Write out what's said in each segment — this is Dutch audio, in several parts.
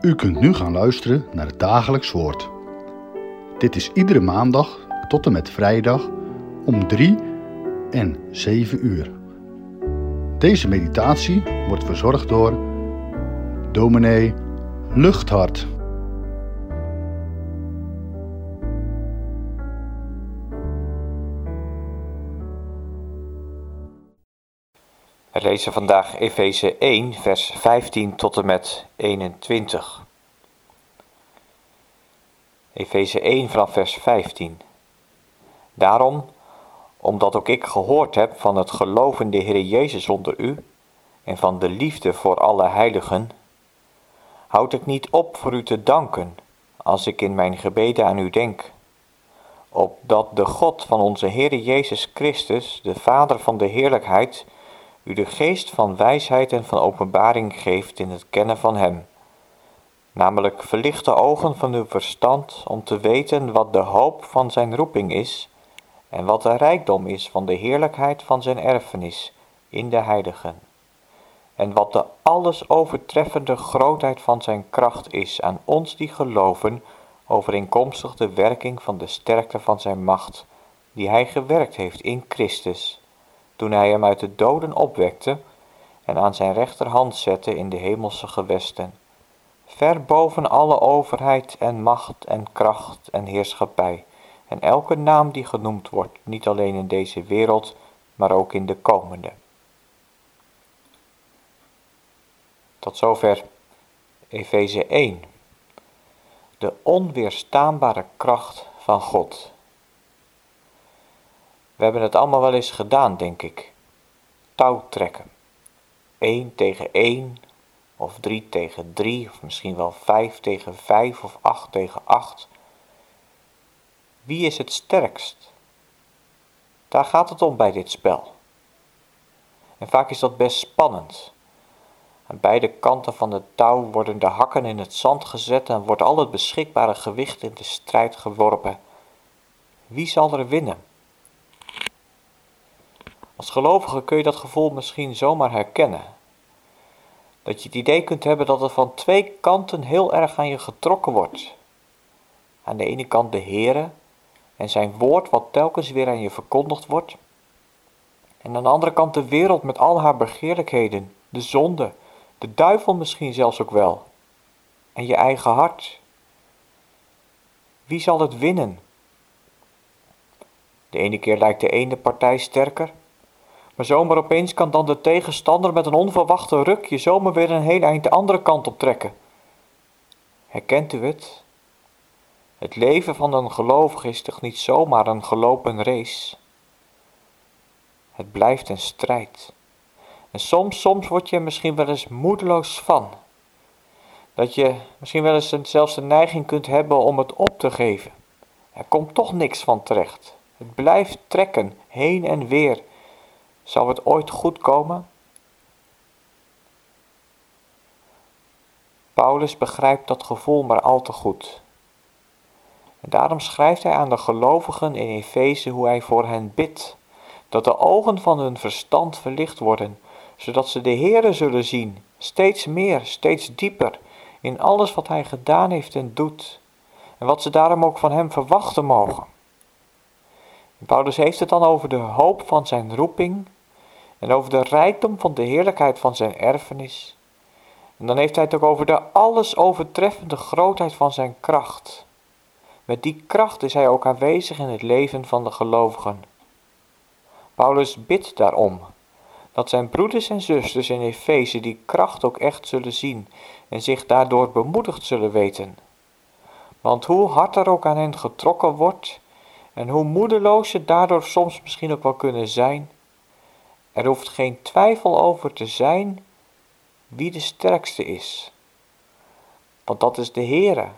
U kunt nu gaan luisteren naar het dagelijks woord. Dit is iedere maandag tot en met vrijdag om 3 en 7 uur. Deze meditatie wordt verzorgd door dominee Luchthart. We lezen vandaag Efeze 1, vers 15 tot en met 21. Efeze 1 vanaf vers 15. Daarom, omdat ook ik gehoord heb van het geloof in de Heer Jezus onder u en van de liefde voor alle heiligen, houd ik niet op voor u te danken als ik in mijn gebeden aan u denk, opdat de God van onze Heer Jezus Christus, de Vader van de heerlijkheid, u de geest van wijsheid en van openbaring geeft in het kennen van Hem. Namelijk verlicht de ogen van uw verstand om te weten wat de hoop van Zijn roeping is en wat de rijkdom is van de heerlijkheid van Zijn erfenis in de heiligen. En wat de alles overtreffende grootheid van Zijn kracht is aan ons die geloven overeenkomstig de werking van de sterkte van Zijn macht, die Hij gewerkt heeft in Christus toen hij hem uit de doden opwekte en aan zijn rechterhand zette in de hemelse gewesten, ver boven alle overheid en macht en kracht en heerschappij, en elke naam die genoemd wordt, niet alleen in deze wereld, maar ook in de komende. Tot zover Efeze 1. De onweerstaanbare kracht van God. We hebben het allemaal wel eens gedaan, denk ik. Touw trekken. 1 tegen 1, of 3 tegen 3, of misschien wel 5 tegen 5, of 8 tegen 8. Wie is het sterkst? Daar gaat het om bij dit spel. En vaak is dat best spannend. Aan beide kanten van het touw worden de hakken in het zand gezet en wordt al het beschikbare gewicht in de strijd geworpen. Wie zal er winnen? Als gelovige kun je dat gevoel misschien zomaar herkennen. Dat je het idee kunt hebben dat er van twee kanten heel erg aan je getrokken wordt. Aan de ene kant de Heere en zijn woord wat telkens weer aan je verkondigd wordt. En aan de andere kant de wereld met al haar begeerlijkheden, de zonde, de duivel misschien zelfs ook wel. En je eigen hart. Wie zal het winnen? De ene keer lijkt de ene partij sterker, maar zomaar opeens kan dan de tegenstander met een onverwachte ruk je zomaar weer een heel eind de andere kant op trekken. Herkent u het? Het leven van een gelovige is toch niet zomaar een gelopen race? Het blijft een strijd. En soms, soms word je misschien wel eens moedeloos van. Dat je misschien wel eens zelfs de neiging kunt hebben om het op te geven. Er komt toch niks van terecht. Het blijft trekken, heen en weer. Zal het ooit goed komen? Paulus begrijpt dat gevoel maar al te goed. Daarom schrijft hij aan de gelovigen in Efeze hoe hij voor hen bidt, dat de ogen van hun verstand verlicht worden, zodat ze de Heere zullen zien, steeds meer, steeds dieper, in alles wat hij gedaan heeft en doet, en wat ze daarom ook van hem verwachten mogen. Paulus heeft het dan over de hoop van zijn roeping en over de rijkdom van de heerlijkheid van zijn erfenis. En dan heeft hij het ook over de alles overtreffende grootheid van zijn kracht. Met die kracht is hij ook aanwezig in het leven van de gelovigen. Paulus bidt daarom dat zijn broeders en zusters in Efeze die kracht ook echt zullen zien en zich daardoor bemoedigd zullen weten. Want hoe hard er ook aan hen getrokken wordt en hoe moedeloos ze daardoor soms misschien ook wel kunnen zijn, er hoeft geen twijfel over te zijn wie de sterkste is. Want dat is de Heere,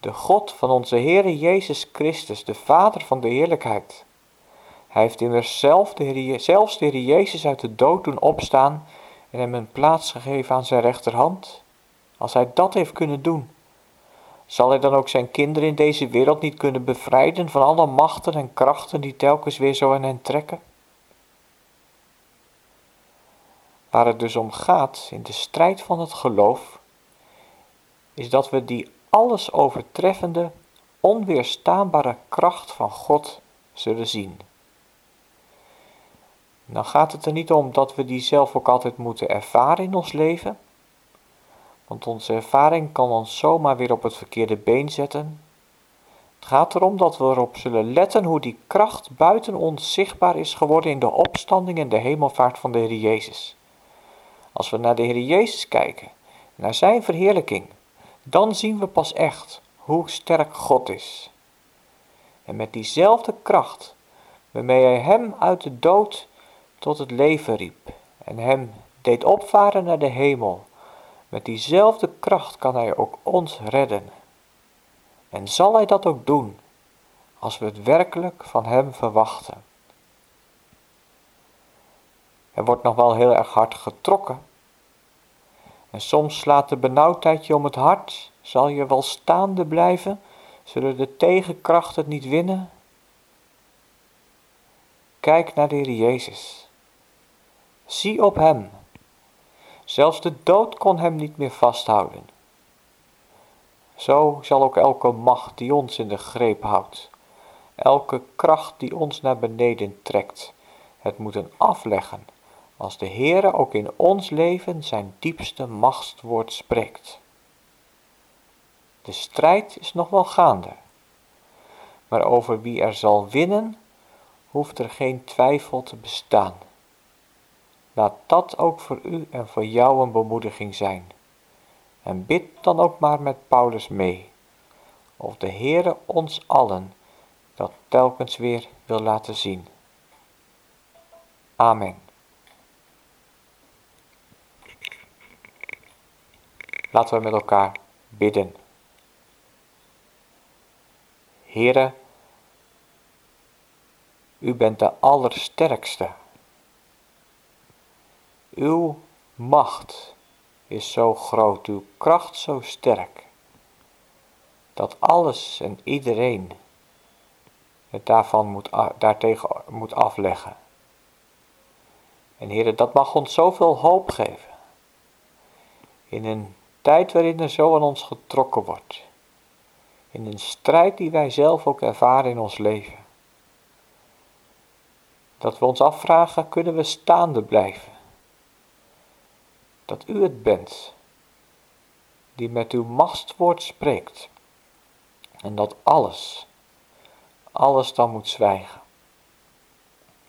de God van onze Heere Jezus Christus, de Vader van de heerlijkheid. Hij heeft immers zelf de zelfs de Heer Jezus uit de dood doen opstaan en hem een plaats gegeven aan zijn rechterhand. Als hij dat heeft kunnen doen, zal hij dan ook zijn kinderen in deze wereld niet kunnen bevrijden van alle machten en krachten die telkens weer zo aan hen trekken? Waar het dus om gaat in de strijd van het geloof, is dat we die alles overtreffende, onweerstaanbare kracht van God zullen zien. Dan gaat het er niet om dat we die zelf ook altijd moeten ervaren in ons leven, want onze ervaring kan ons zomaar weer op het verkeerde been zetten. Het gaat erom dat we erop zullen letten hoe die kracht buiten ons zichtbaar is geworden in de opstanding en de hemelvaart van de Heer Jezus. Als we naar de Heer Jezus kijken, naar Zijn verheerlijking, dan zien we pas echt hoe sterk God is. En met diezelfde kracht waarmee Hij Hem uit de dood tot het leven riep en Hem deed opvaren naar de hemel, met diezelfde kracht kan Hij ook ons redden. En zal Hij dat ook doen, als we het werkelijk van Hem verwachten. Er wordt nog wel heel erg hard getrokken. En soms slaat de benauwdheid je om het hart. Zal je wel staande blijven? Zullen de tegenkrachten niet winnen? Kijk naar de Heer Jezus. Zie op Hem Zelfs de dood kon hem niet meer vasthouden. Zo zal ook elke macht die ons in de greep houdt, elke kracht die ons naar beneden trekt, het moeten afleggen als de Heere ook in ons leven zijn diepste machtswoord spreekt. De strijd is nog wel gaande, maar over wie er zal winnen, hoeft er geen twijfel te bestaan. Laat dat ook voor u en voor jou een bemoediging zijn. En bid dan ook maar met Paulus mee, of de Heere ons allen dat telkens weer wil laten zien. Amen. Laten we met elkaar bidden. Heere, u bent de allersterkste. Uw macht is zo groot, uw kracht zo sterk, dat alles en iedereen het daarvan moet, daartegen moet afleggen. En heren, dat mag ons zoveel hoop geven. In een tijd waarin er zo aan ons getrokken wordt. In een strijd die wij zelf ook ervaren in ons leven. Dat we ons afvragen, kunnen we staande blijven? dat u het bent die met uw machtswoord spreekt en dat alles, alles dan moet zwijgen.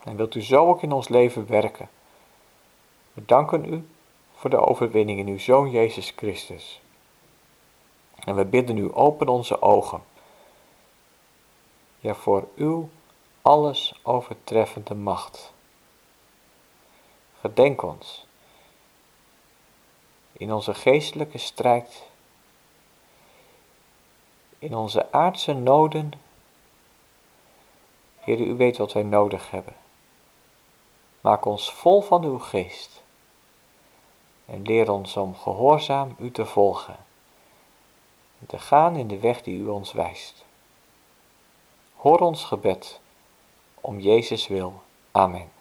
En wilt u zo ook in ons leven werken. We danken u voor de overwinning in uw Zoon Jezus Christus. En we bidden u, open onze ogen. Ja, voor uw alles overtreffende macht. Gedenk ons in onze geestelijke strijd, in onze aardse noden. Heer, u weet wat wij nodig hebben. Maak ons vol van uw geest en leer ons om gehoorzaam u te volgen en te gaan in de weg die u ons wijst. Hoor ons gebed om Jezus wil. Amen.